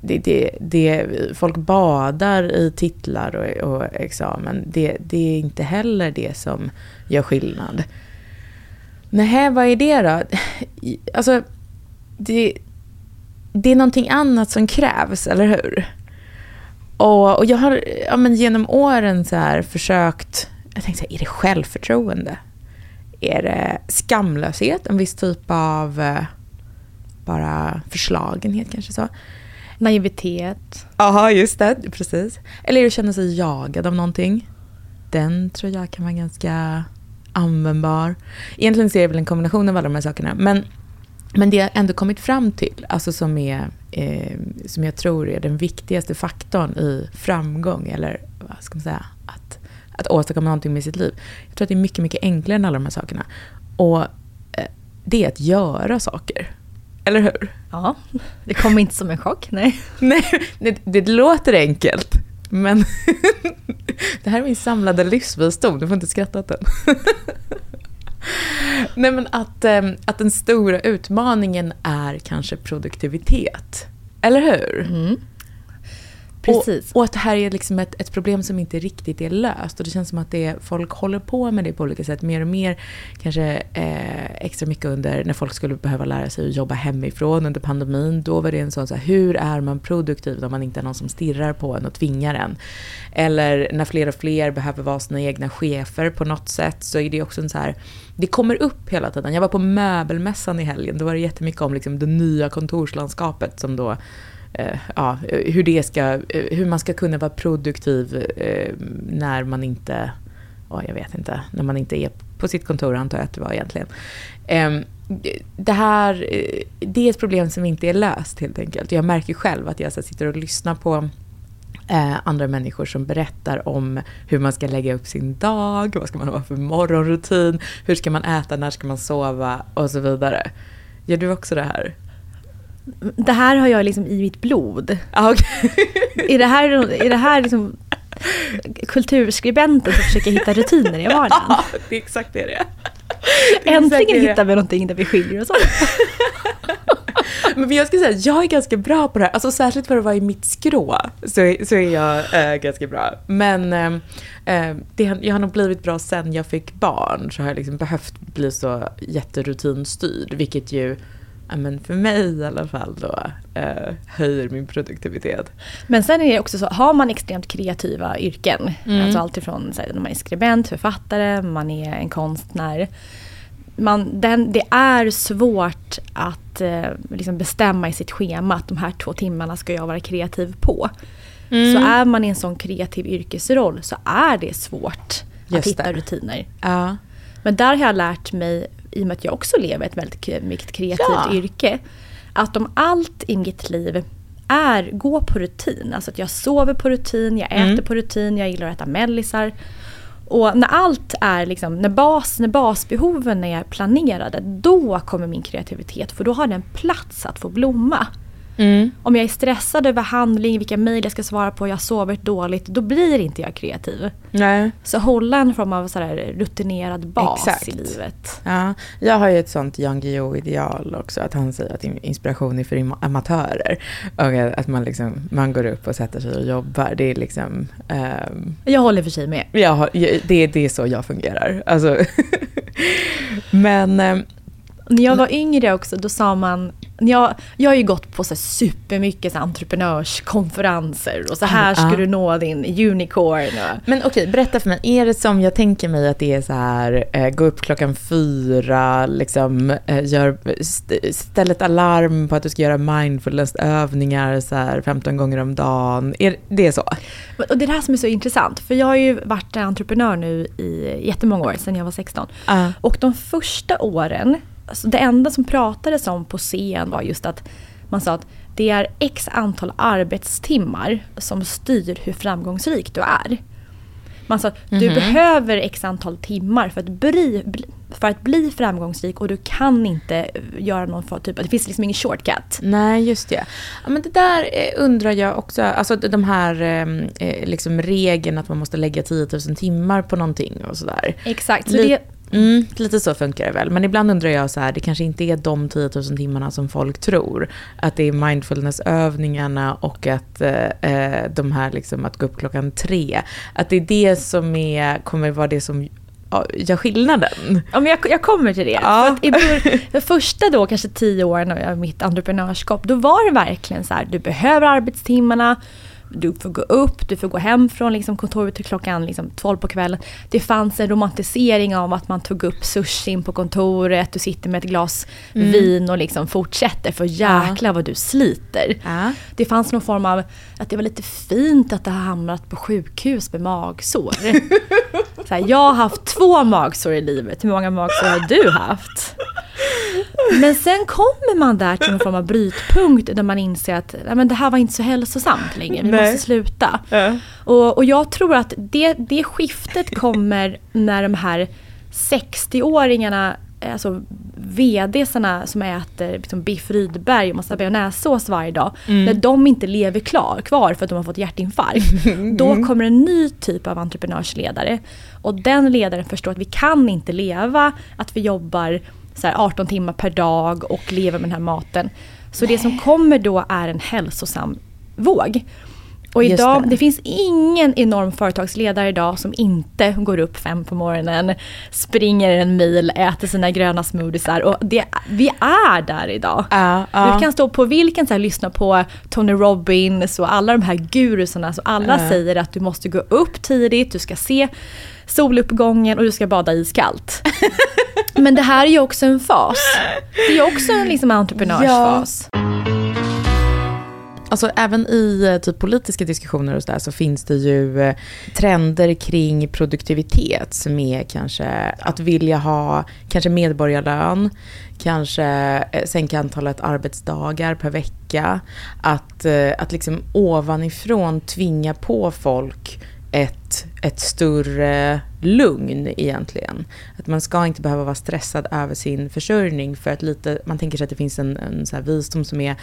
Det, det, det, folk badar i titlar och, och examen. Det, det är inte heller det som gör skillnad. Nej, vad är det då? Alltså, det, det är någonting annat som krävs, eller hur? Och, och jag har ja, men genom åren så här försökt, jag tänkte så här, är det självförtroende? Är det skamlöshet? En viss typ av eh, bara förslagenhet kanske så? Naivitet. Ja, just det. Precis. Eller är det att känna sig jagad av någonting? Den tror jag kan vara ganska användbar. Egentligen så är det väl en kombination av alla de här sakerna. Men, men det jag ändå kommit fram till, alltså som, är, eh, som jag tror är den viktigaste faktorn i framgång, eller vad ska man säga, att, att åstadkomma någonting med sitt liv. Jag tror att det är mycket, mycket enklare än alla de här sakerna. Och eh, det är att göra saker. Eller hur? Ja, det kommer inte som en chock. Nej. Nej, det, det låter enkelt. Men det här är min samlade livsvisdom, du får inte skratta åt den. Nej men att, eh, att den stora utmaningen är kanske produktivitet. Eller hur? Precis. Och, och att det här är liksom ett, ett problem som inte riktigt är löst. Och det känns som att det, folk håller på med det på olika sätt. Mer och mer, kanske eh, extra mycket under när folk skulle behöva lära sig att jobba hemifrån under pandemin. Då var det en sån så här, hur är man produktiv om man inte är någon som stirrar på en och tvingar en? Eller när fler och fler behöver vara sina egna chefer på något sätt så är det också en så här, det kommer upp hela tiden. Jag var på möbelmässan i helgen, då var det jättemycket om liksom det nya kontorslandskapet som då Eh, ja, hur, det ska, eh, hur man ska kunna vara produktiv eh, när man inte, oh, jag vet inte, när man inte är på sitt kontor antar jag att det var egentligen. Ehm, det här, eh, det är ett problem som inte är löst helt enkelt. Jag märker själv att jag så sitter och lyssnar på eh, andra människor som berättar om hur man ska lägga upp sin dag, vad ska man ha för morgonrutin, hur ska man äta, när ska man sova och så vidare. Gör du också det här? Det här har jag liksom i mitt blod. Ah, okay. är det här, är det här liksom kulturskribenten som försöker hitta rutiner i vardagen? Ja, det är exakt det det är. Äntligen hittar vi någonting där vi skiljer oss åt. Men jag ska säga, jag är ganska bra på det här. Alltså särskilt för att vara i mitt skrå så, så är jag äh, ganska bra. Men äh, det, jag har nog blivit bra sen jag fick barn. Så har jag liksom behövt bli så jätterutinstyrd. Vilket ju men för mig i alla fall då, eh, höjer min produktivitet. Men sen är det också så, har man extremt kreativa yrken, mm. alltså alltifrån när man är skribent, författare, man är en konstnär. Man, den, det är svårt att eh, liksom bestämma i sitt schema att de här två timmarna ska jag vara kreativ på. Mm. Så är man i en sån kreativ yrkesroll så är det svårt Just att hitta det. rutiner. Ja. Men där har jag lärt mig i och med att jag också lever ett väldigt mycket kreativt ja. yrke. Att om allt i mitt liv är gå på rutin, alltså att jag sover på rutin, jag äter mm. på rutin, jag gillar att äta mellisar. Och när allt är liksom, när, bas, när basbehoven är planerade, då kommer min kreativitet för då har den plats att få blomma. Mm. Om jag är stressad över handling, vilka mejl jag ska svara på, jag har sovit dåligt, då blir inte jag kreativ. Nej. Så hålla en form av så rutinerad bas Exakt. i livet. Ja, jag har ju ett sånt Jan Guillou-ideal också, att han säger att inspiration är för amatörer. Och att man, liksom, man går upp och sätter sig och jobbar. Det är liksom... Um, jag håller för sig med. Jag, det, det är så jag fungerar. Alltså Men... Um, när jag var yngre också, då sa man jag, jag har ju gått på så supermycket så entreprenörskonferenser och så här ska du nå din unicorn. Men okej, okay, berätta för mig. Är det som jag tänker mig att det är så här, eh, gå upp klockan fyra, liksom, eh, gör, st ställ ett alarm på att du ska göra mindfulness-övningar så här 15 gånger om dagen. Är det så? Och det är det här som är så intressant. För jag har ju varit entreprenör nu i jättemånga år, sedan jag var 16. Uh. Och de första åren alltså det enda som pratades om på scen var just att man sa att det är x antal arbetstimmar som styr hur framgångsrik du är. Man sa att mm -hmm. du mhm. behöver x antal timmar för att, bli, för att bli framgångsrik och du kan inte göra någon för, typ, det finns liksom ingen shortcut. Nej, just det. Ja, men det där eh, undrar jag också, alltså de här ehm, eh, liksom regeln att man måste lägga 10 000 timmar på någonting och sådär. Exakt. Så det, Mm, lite så funkar det väl. Men ibland undrar jag så här, det kanske inte är de 10 000 timmarna som folk tror. Att det är mindfulnessövningarna och att eh, eh, de här liksom att gå upp klockan tre. Att det är det som är, kommer vara det som gör skillnaden. Ja, men jag, jag kommer till det. Ja. För i de första då, kanske tio åren av mitt entreprenörskap, då var det verkligen så här, du behöver arbetstimmarna, du får gå upp, du får gå hem från liksom kontoret till klockan liksom 12 på kvällen. Det fanns en romantisering av att man tog upp sushin på kontoret, du sitter med ett glas mm. vin och liksom fortsätter för jäklar vad du sliter. Ja. Det fanns någon form av att det var lite fint att det har hamnat på sjukhus med magsår. Så här, jag har haft två magsår i livet, hur många magsår har du haft? Men sen kommer man där till någon form av brytpunkt där man inser att nej, men det här var inte så hälsosamt längre, vi nej. måste sluta. Ja. Och, och jag tror att det, det skiftet kommer när de här 60-åringarna alltså VDsarna som äter liksom biff Rydberg och massa bearnaisesås varje dag. Mm. När de inte lever klar, kvar för att de har fått hjärtinfarkt. Mm. Då kommer en ny typ av entreprenörsledare. Och den ledaren förstår att vi kan inte leva, att vi jobbar så 18 timmar per dag och lever med den här maten. Så Nej. det som kommer då är en hälsosam våg. Och idag, det. det. finns ingen enorm företagsledare idag som inte går upp fem på morgonen, springer en mil, äter sina gröna smoothiesar. Och det, vi är där idag. Uh, uh. Du kan stå på vilken, så här, lyssna på Tony Robbins och alla de här gurusarna. Så alla uh. säger att du måste gå upp tidigt, du ska se soluppgången och du ska bada iskallt. Men det här är ju också en fas. Det är också en liksom entreprenörsfas. Ja alltså även i eh, typ politiska diskussioner och så där så finns det ju eh, trender kring produktivitet som är kanske att vilja ha kanske medborgarlön, kanske eh, sänka antalet arbetsdagar per vecka, att, att liksom ovanifrån tvinga på folk ett, ett större lugn egentligen. Att man ska inte behöva vara stressad över sin försörjning för att lite, man tänker sig att det finns en, en så här visdom som är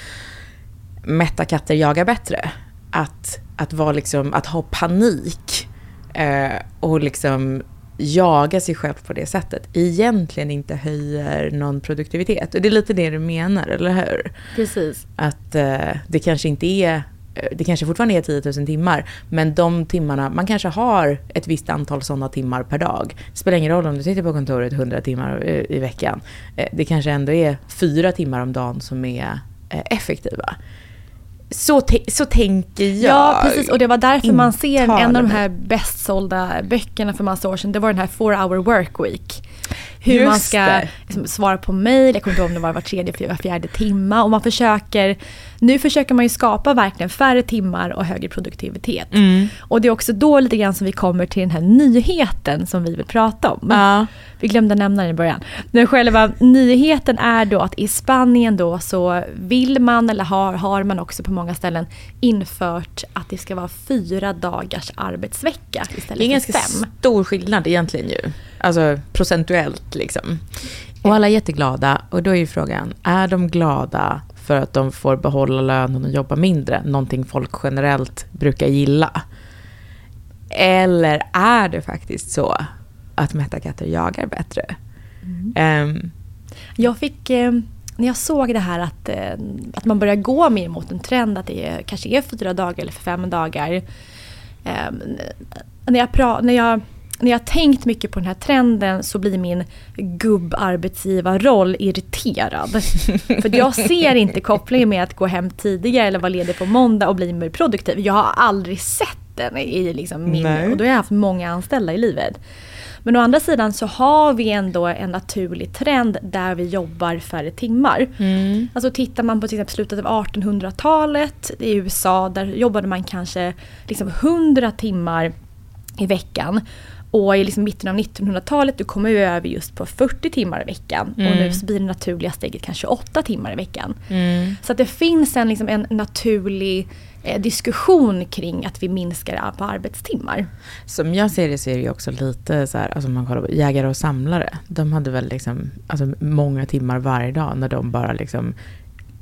mätta katter jagar bättre. Att, att, vara liksom, att ha panik eh, och liksom jaga sig själv på det sättet egentligen inte höjer någon produktivitet. Och det är lite det du menar, eller hur? Precis. Att eh, det kanske inte är eh, det kanske fortfarande är 10 000 timmar, men de timmarna, man kanske har ett visst antal sådana timmar per dag. Det spelar ingen roll om du sitter på kontoret 100 timmar eh, i veckan. Eh, det kanske ändå är fyra timmar om dagen som är effektiva. Så, så tänker jag. Ja, precis. Och det var därför man ser en av de här bäst sålda böckerna för massa år sedan. Det var den här Four hour work week. Hur Just man ska liksom, svara på mejl, jag kommer inte ihåg om det var var tredje, fjärde, fjärde timma. Och man försöker, nu försöker man ju skapa verkligen färre timmar och högre produktivitet. Mm. Och det är också då lite grann som vi kommer till den här nyheten som vi vill prata om. Ja. Vi glömde nämna den i början. Men själva nyheten är då att i Spanien då så vill man, eller har, har man också på många ställen infört att det ska vara fyra dagars arbetsvecka istället för fem. Det är en ganska stor skillnad egentligen ju. Alltså procentuellt liksom. Och alla är jätteglada. Och då är ju frågan, är de glada för att de får behålla lönen och jobba mindre? Någonting folk generellt brukar gilla. Eller är det faktiskt så att mätta katter jagar bättre? Mm. Um, jag fick, eh, när jag såg det här att, eh, att man börjar gå mer mot en trend att det är, kanske är fyra dagar eller fem dagar. Eh, när jag, pra, när jag när jag tänkt mycket på den här trenden så blir min gubbarbetsgivarroll irriterad. För jag ser inte kopplingen med att gå hem tidigare eller vara ledig på måndag och bli mer produktiv. Jag har aldrig sett den i liksom min... Och då har jag haft många anställda i livet. Men å andra sidan så har vi ändå en naturlig trend där vi jobbar färre timmar. Mm. Alltså tittar man på till exempel slutet av 1800-talet i USA där jobbade man kanske liksom 100 timmar i veckan. Och i liksom mitten av 1900-talet då kommer vi över just på 40 timmar i veckan. Mm. Och nu så blir det naturliga steget kanske 8 timmar i veckan. Mm. Så att det finns en, liksom en naturlig eh, diskussion kring att vi minskar på arbetstimmar. Som jag ser det så är det ju också lite så här, alltså man kollar på jägare och samlare. De hade väl liksom, alltså många timmar varje dag när de bara liksom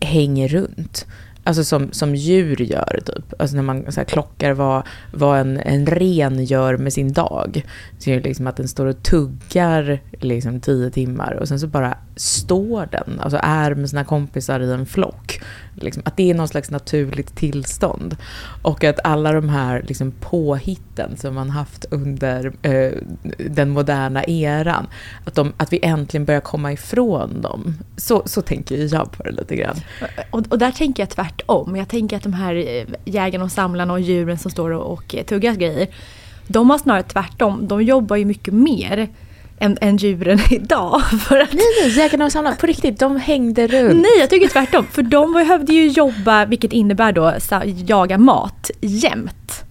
hänger runt. Alltså som, som djur gör, typ. Alltså när man så här, klockar vad, vad en, en ren gör med sin dag. Så är det liksom att den står och tuggar liksom tio timmar och sen så bara står den, alltså är med sina kompisar i en flock. Liksom, att det är någon slags naturligt tillstånd. Och att alla de här liksom, påhitten som man haft under eh, den moderna eran, att, de, att vi äntligen börjar komma ifrån dem. Så, så tänker jag på det lite grann. Och, och där tänker jag tvärtom. Jag tänker att de här eh, jägarna och samlarna och djuren som står och, och tuggar grejer, de har snarare tvärtom. De jobbar ju mycket mer än, än djuren idag. För att... Nej, nej, jägarna och samlarna, på riktigt, de hängde runt. Nej, jag tycker tvärtom. För de behövde ju jobba, vilket innebär då jaga mat jämt.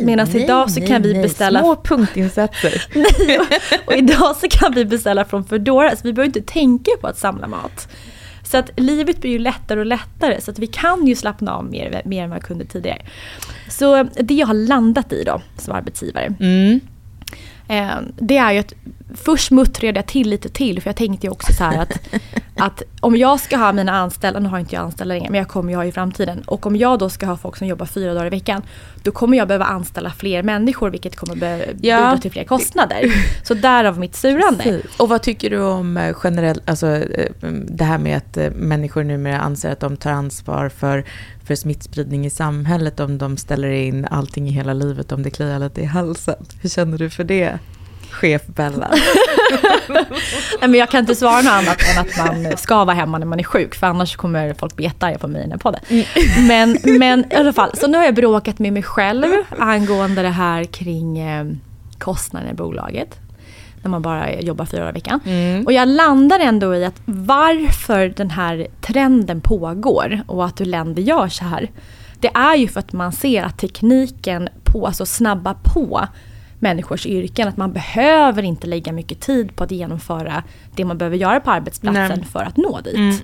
Medan idag så kan vi beställa... Små punktinsatser. nej, och idag så kan vi beställa från Foodora, så vi behöver inte tänka på att samla mat. Så att livet blir ju lättare och lättare, så att vi kan ju slappna av mer, mer än vad vi kunde tidigare. Så det jag har landat i då, som arbetsgivare, mm. Eh, det är ju att först muttrade jag till lite till för jag tänkte ju också så att, att om jag ska ha mina anställda, nu har inte jag anställda längre men jag kommer ju ha i framtiden. Och om jag då ska ha folk som jobbar fyra dagar i veckan då kommer jag behöva anställa fler människor vilket kommer be bidra till fler kostnader. Så därav mitt surande. Och vad tycker du om eh, generellt, alltså eh, det här med att människor numera anser att de tar ansvar för för smittspridning i samhället om de ställer in allting i hela livet om det kliar lite i halsen. Hur känner du för det? Chef Bella. Nej, men jag kan inte svara något annat än att man ska vara hemma när man är sjuk, för annars kommer folk bli jättearga på mig i den här podden. Mm. Men, men i alla fall, så nu har jag bråkat med mig själv angående det här kring eh, kostnader i bolaget. när man bara jobbar fyra dagar i veckan. Och jag landar ändå i att varför den här trenden pågår och att hur länder gör så här. Det är ju för att man ser att tekniken på, alltså snabba på människors yrken. Att man behöver inte lägga mycket tid på att genomföra det man behöver göra på arbetsplatsen Nej. för att nå dit.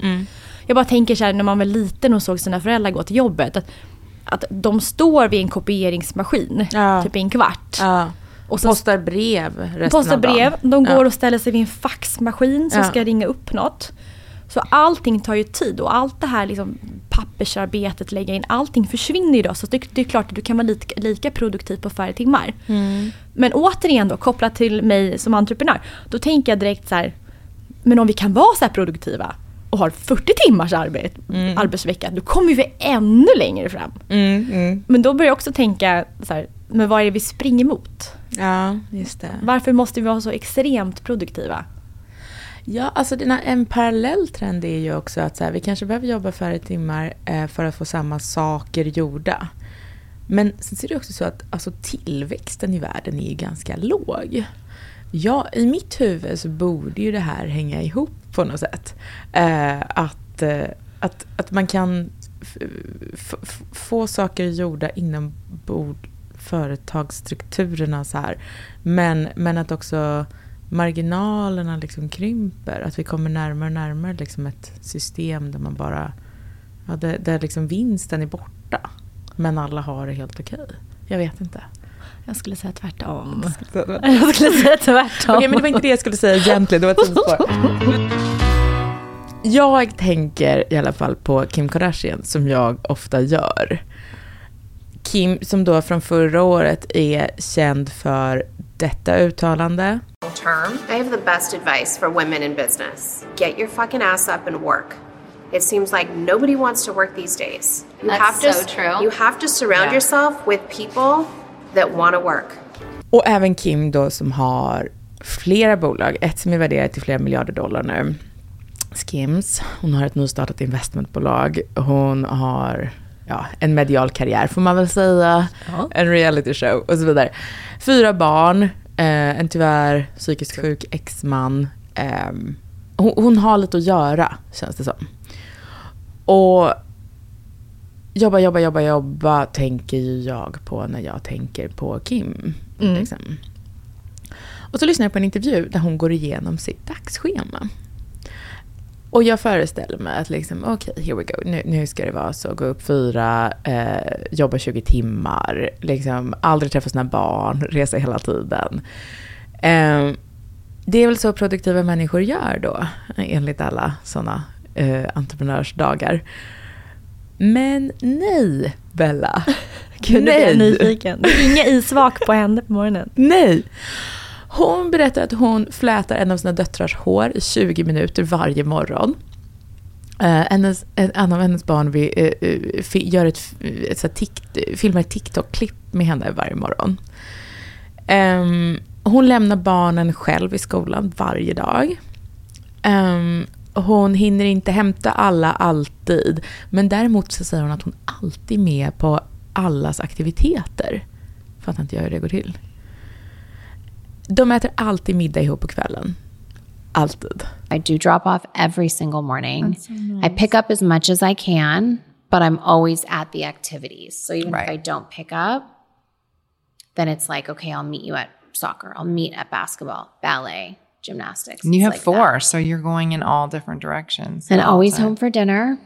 Jag bara tänker så här när man var liten och såg sina föräldrar gå till jobbet. Att, att de står vid en kopieringsmaskin Ja. typ i en kvart. Ja. Och så Postar brev resten postar av dagen. brev, de går Ja. och ställer sig vid en faxmaskin som ska ringa upp något. Så allting tar ju tid och allt det här liksom pappersarbetet, lägga in, allting försvinner ju då. Så det, det är klart att du kan vara lika, lika produktiv på färre timmar. Mm. Men återigen då, kopplat till mig som entreprenör, då tänker jag direkt så här, men om vi kan vara så här produktiva och har 40 timmars arbete, arbetsvecka, då kommer vi ännu längre fram. Mm, mm. Men då börjar jag också tänka så här, men vad är det vi springer mot? Ja, just det. Varför måste vi vara så extremt produktiva? Ja, alltså en parallell trend är ju också att så här, vi kanske behöver jobba färre timmar eh, för att få samma saker gjorda. Men sen ser det också så att alltså, tillväxten i världen är ju ganska låg. Ja, I mitt huvud så borde ju det här hänga ihop på något sätt. Eh, att, eh, att, att man kan f- f- få saker gjorda inom bord företagsstrukturerna så här. Men, men att också marginalerna liksom krymper. Att vi kommer närmare och närmare liksom ett system där man bara... Ja, där, där liksom vinsten är borta. Men alla har det helt okej. Jag vet inte. Jag skulle säga tvärtom. Jag skulle säga tvärtom. Okej, men det var inte det jag skulle säga egentligen. Det var ett sidospår. Jag tänker i alla fall på Kim Kardashian, som jag ofta gör. Kim, som då från förra året är känd för detta uttalande. term, I have the best advice for women in business. Get your fucking ass up and work. It seems like nobody wants to work these days. You That's have to so true. you have to surround Yeah. yourself with people that want to work. Och även Kim då som har flera bolag. Ett som är värderat till flera miljarder dollar nu. Skims. Hon har ett nystartat investmentbolag. Hon har ja, en medial karriär får man väl säga. En reality show och så vidare. Fyra barn. Eh, en tyvärr psykiskt sjuk exman. Ehm, hon, hon har lite att göra känns det som. Och jobba, jobba, jobba, jobba tänker ju jag på när jag tänker på Kim. Mm. Liksom. Och så lyssnar jag på en intervju där hon går igenom sitt dagsschema. Och jag föreställer mig att liksom, okej, here we go. Nu, nu ska det vara så. Gå upp fyra, eh, jobba 20 timmar, liksom, aldrig träffa sina barn, resa hela tiden. Eh, det är väl så produktiva människor gör då, enligt alla sådana eh, entreprenörsdagar. Men nej, Bella. Gud, nu blir jag nyfiken. Inga isvak på henne på morgonen. Nej. Hon berättar att hon flätar en av sina döttrars hår i 20 minuter varje morgon. Uh, hennes, en, av hennes barn vi, eh, eh, fi, gör ett, ett, ett, tikt, filmar ett TikTok-klipp med henne varje morgon. Ehm, hon lämnar barnen själv i skolan varje dag. Ehm, hon hinner inte hämta alla alltid. Men däremot så säger hon att hon alltid är med på allas aktiviteter. Fattar inte jag hur det går till. De äter alltid middag ihop på kvällen. Alltid. I do drop off every single morning. I pick up as much as I can, but I'm always at the activities. So even if I don't pick up, then it's like, okay, I'll meet you at soccer, I'll meet at basketball, ballet, gymnastics. And you have like four, that. so you're going in all different directions. And always time. home for dinner.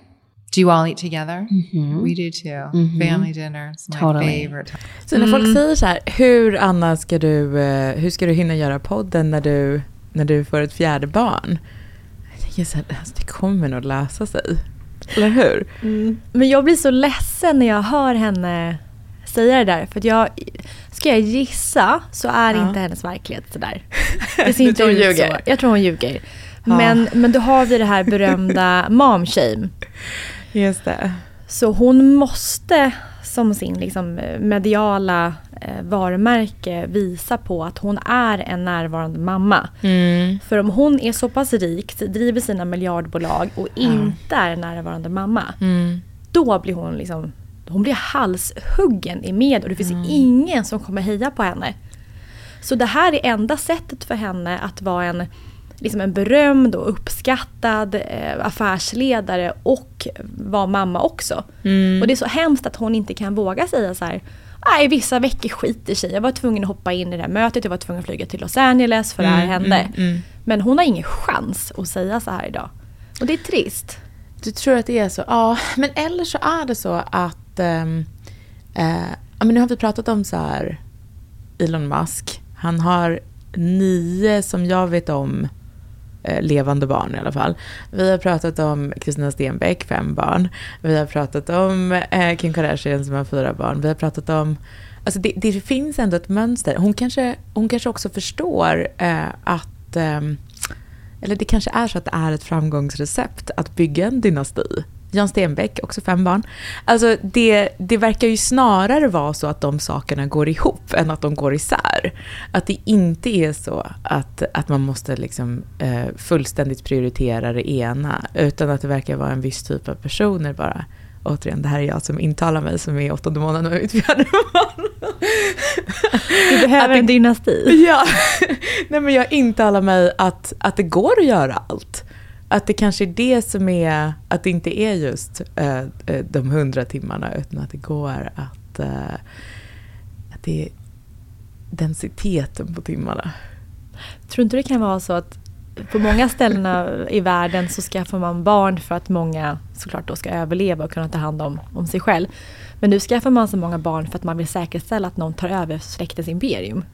Do you all eat together? Mhm. We do too. Mhm. Family dinners, my Totally. favorite. time. Så när folk säger så här, hur Anna ska du, eh, hur ska du hinna göra podden när du, när du får ett fjärde barn? Jag tänker så här, alltså, det kommer nog lösa sig. Eller hur? Men jag blir så ledsen när jag hör henne säga det där. För att jag, ska jag gissa så är Ja. inte hennes verklighet sådär. Det ser inte tror hon ut ljuger? så. Jag tror hon ljuger. Ja. Men, men då har vi det här berömda mom shame. Just det. Så hon måste som sin liksom, mediala eh, varumärke visa på att hon är en närvarande mamma. Mm. För om hon är så pass rik, driver sina miljardbolag och inte är en närvarande mamma. Mm. Då blir hon liksom hon blir halshuggen i med och det finns Mm. ingen som kommer heja på henne. Så det här är enda sättet för henne att vara en, liksom en berömd och uppskattad eh, affärsledare och vara mamma också. Mm. Och det är så hemskt att hon inte kan våga säga så här Nej, vissa veckor skiter sig. Jag var tvungen att hoppa in i det här mötet, jag var tvungen att flyga till Los Angeles för det här Mm, hände. mm, mm. Men hon har ingen chans att säga så här idag. Och det är trist. Du tror att det är så? Ja, men eller så är det så att... ehm, eh, ja, men nu har vi pratat om så här Elon Musk. Han har nio, som jag vet om, eh, Eh, levande barn i alla fall. Vi har pratat om Kristina Stenbeck, fem barn. Vi har pratat om eh, Kim Kardashian som har fyra barn. Vi har pratat om... Alltså det, det finns ändå ett mönster. Hon kanske, hon kanske också förstår eh, att... Eh, eller det kanske är så att det är ett framgångsrecept att bygga en dynasti. Jan Stenbeck, också fem barn. Alltså det, det verkar ju snarare vara så att de sakerna går ihop än att de går isär. Att det inte är så att, att man måste liksom, eh, fullständigt prioritera det ena, utan att det verkar vara en viss typ av personer bara. Återigen, det här är jag som intalar mig som är åttonde månaden av mitt fjärde barn. Du behöver en dynasti. Ja, nej men jag intalar mig att, att det går att göra allt. Att det kanske är det som är, att det inte är just eh, eh, de hundra timmarna utan att det går att, eh, att det är densiteten på timmarna. Tror inte det kan vara så att på många ställen i världen så skaffar man barn för att många såklart då ska överleva och kunna ta hand om, om sig själv. Men nu skaffar man så många barn för att man vill säkerställa att någon tar över släktens imperium.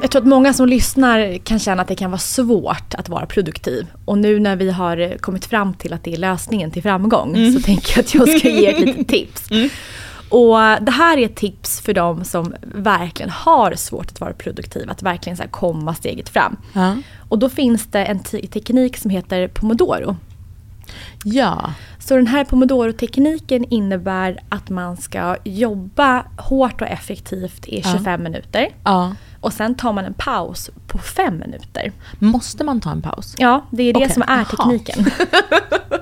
Jag tror att många som lyssnar kan känna att det kan vara svårt att vara produktiv. Och nu när vi har kommit fram till att det är lösningen till framgång Mm. så tänker jag att jag ska ge ett litet tips. Och det här är ett tips för de som verkligen har svårt att vara produktiv, att verkligen så komma steget fram. Ja. Och då finns det en te- teknik som heter pomodoro. Ja. Så den här pomodoro-tekniken innebär att man ska jobba hårt och effektivt i Ja. 25 minuter. ja. Och sen tar man en paus på 5 minuter. Måste man ta en paus? Ja, det är det Okej, som är tekniken.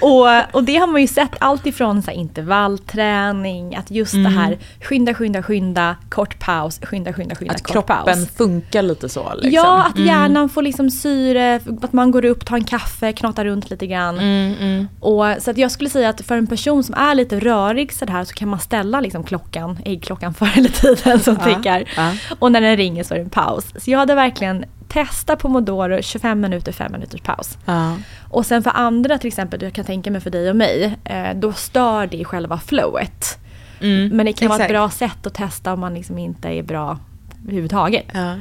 och, och det har man ju sett allt ifrån så här intervallträning, att just det Mm. här skynda, skynda, skynda, kort paus, skynda, skynda, skynda, Att kort kroppen paus. funkar lite så liksom. Ja, att Mm. hjärnan får liksom syre, att man går upp, tar en kaffe, knatar runt lite grann. Mm, mm. Och, så att jag skulle säga att för en person som är lite rörig så, här, så kan man ställa liksom klockan, äggklockan förr eller tiden som Ja, tickar. ja. Och när den ringer så är det en paus. Så jag hade verkligen testat Pomodoro 25 minuter, 5 minuters paus. Ja. Och sen för andra till exempel, jag kan tänka mig för dig och mig, eh, då stör det själva flowet. Mm, Men det kan vara ett exakt. bra sätt att testa om man liksom inte är bra överhuvudtaget. Ja.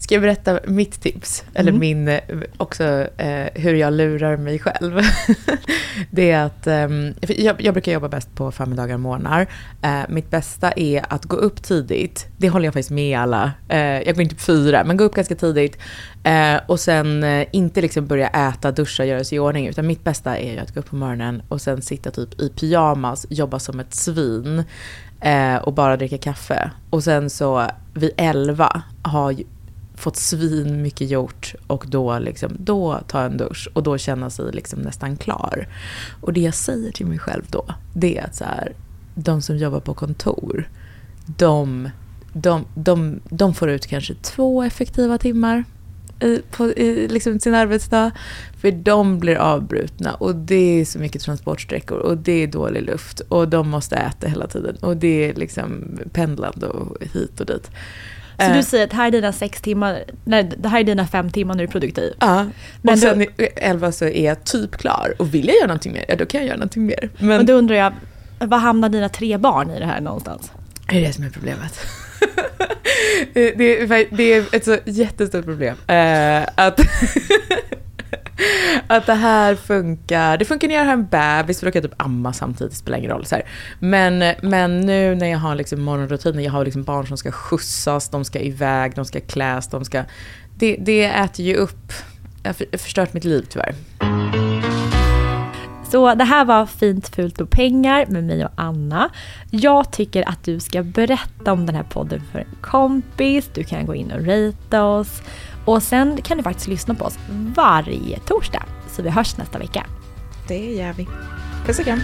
Ska jag berätta mitt tips? Eller Mm. min, eh, också eh, hur jag lurar mig själv. det är att, för jag, jag brukar jobba bäst på förmiddagar och morgnar. Eh, mitt bästa är att gå upp tidigt. Det håller jag faktiskt med alla. Eh, jag går inte på fyra, men gå upp ganska tidigt. Eh, och sen eh, inte liksom börja äta, duscha, göra sig i ordning. Utan mitt bästa är att gå upp på morgonen och sen sitta typ i pyjamas, jobba som ett svin. Eh, och bara dricka kaffe. Och sen så vid elva har ju fått svin mycket gjort och då, liksom, då ta en dusch och då känna sig liksom nästan klar. Och det jag säger till mig själv då, det är att så här, de som jobbar på kontor, de, de, de, de får ut kanske två effektiva timmar i, på, i liksom sin arbetsdag. För de blir avbrutna och det är så mycket transportsträckor och det är dålig luft och de måste äta hela tiden och det är liksom pendlande och hit och dit. Så Eh, du säger att här är dina sex timmar, nej det här är dina fem timmar när du är produktiv. Ja, Men och sen i elva så är jag typ klar. Och vill jag göra någonting mer, ja då kan jag göra någonting mer. Men, Men då undrar jag, vad hamnar dina tre barn i det här någonstans? det är det som är problemet. det, är, det är ett så jättestort problem. Eh, att, att det här funkar. Det funkar när jag har en bebis, för då kan jag typ amma samtidigt, det spelar ingen roll. Så här. Men, men nu när jag har liksom morgonrutiner, jag har liksom barn som ska skjutsas, de ska iväg, de ska kläs, de ska... Det, det äter ju upp. Jag har förstört mitt liv tyvärr. Så det här var Fint, fult och pengar med mig och Anna. Jag tycker att du ska berätta om den här podden för en kompis. Du kan gå in och rita oss. Och sen kan du faktiskt lyssna på oss varje torsdag. Så vi hörs nästa vecka. Det gör vi. Puss och kram.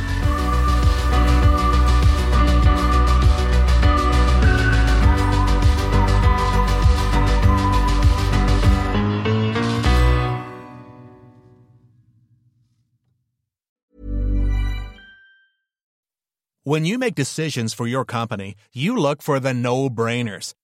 When you make decisions for your company, you look for the no-brainers.